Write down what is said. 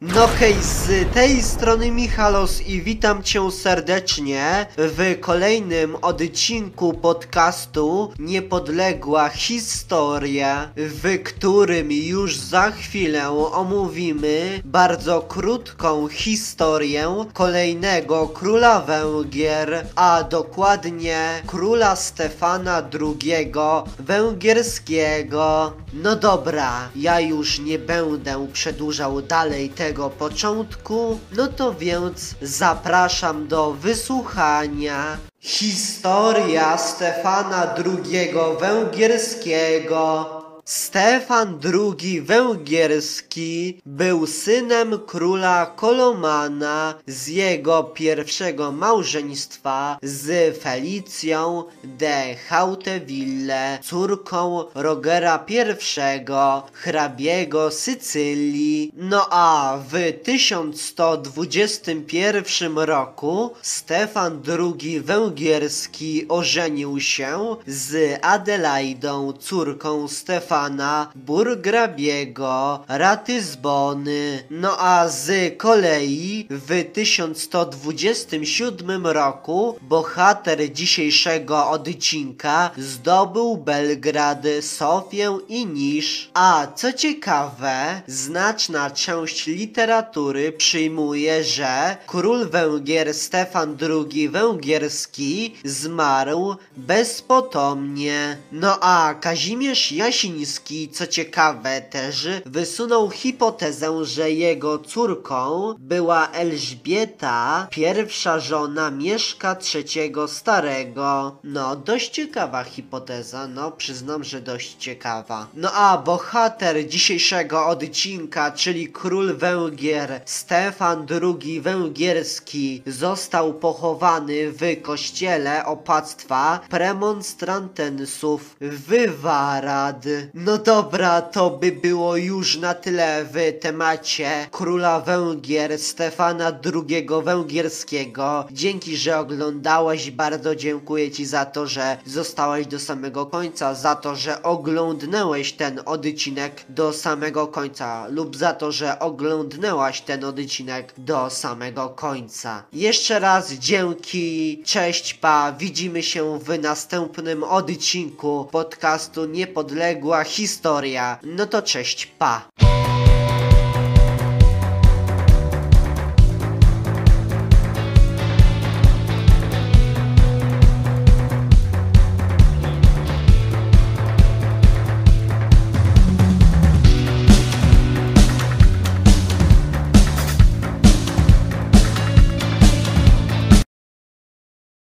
No hej, z tej strony Michalos i witam cię serdecznie w kolejnym odcinku podcastu Niepodległa Historia, w którym już za chwilę omówimy bardzo krótką historię kolejnego króla Węgier, a dokładnie króla Stefana II Węgierskiego. No dobra, ja już nie będę przedłużał dalej tego początku, no to więc zapraszam do wysłuchania. Historia Stefana II Węgierskiego. Stefan II Węgierski był synem króla Kolomana z jego pierwszego małżeństwa z Felicją de Hauteville, córką Rogera I, hrabiego Sycylii. No a w 1121 roku Stefan II Węgierski ożenił się z Adelaidą, córką Stefana Burgrabiego Ratyzbony. No a z kolei w 1127 roku bohater dzisiejszego odcinka zdobył Belgrad, Sofię i Nisz. A co ciekawe, znaczna część literatury przyjmuje, że król Węgier Stefan II Węgierski zmarł bezpotomnie. No a Kazimierz Co ciekawe też, wysunął hipotezę, że jego córką była Elżbieta, pierwsza żona Mieszka III Starego. No, dość ciekawa hipoteza, no przyznam, że dość ciekawa. No a bohater dzisiejszego odcinka, czyli król Węgier Stefan II Węgierski został pochowany w kościele opactwa premonstrantensów w Warad. No dobra, to by było już na tyle w temacie króla Węgier Stefana II Węgierskiego. Dzięki, że oglądałeś, bardzo dziękuję Ci za to, że zostałeś do samego końca, za to, że oglądnęłeś ten odcinek do samego końca lub za to, że oglądnęłaś ten odcinek do samego końca. Jeszcze raz dzięki, cześć, pa, widzimy się w następnym odcinku podcastu Niepodległa Historia. No to cześć, pa.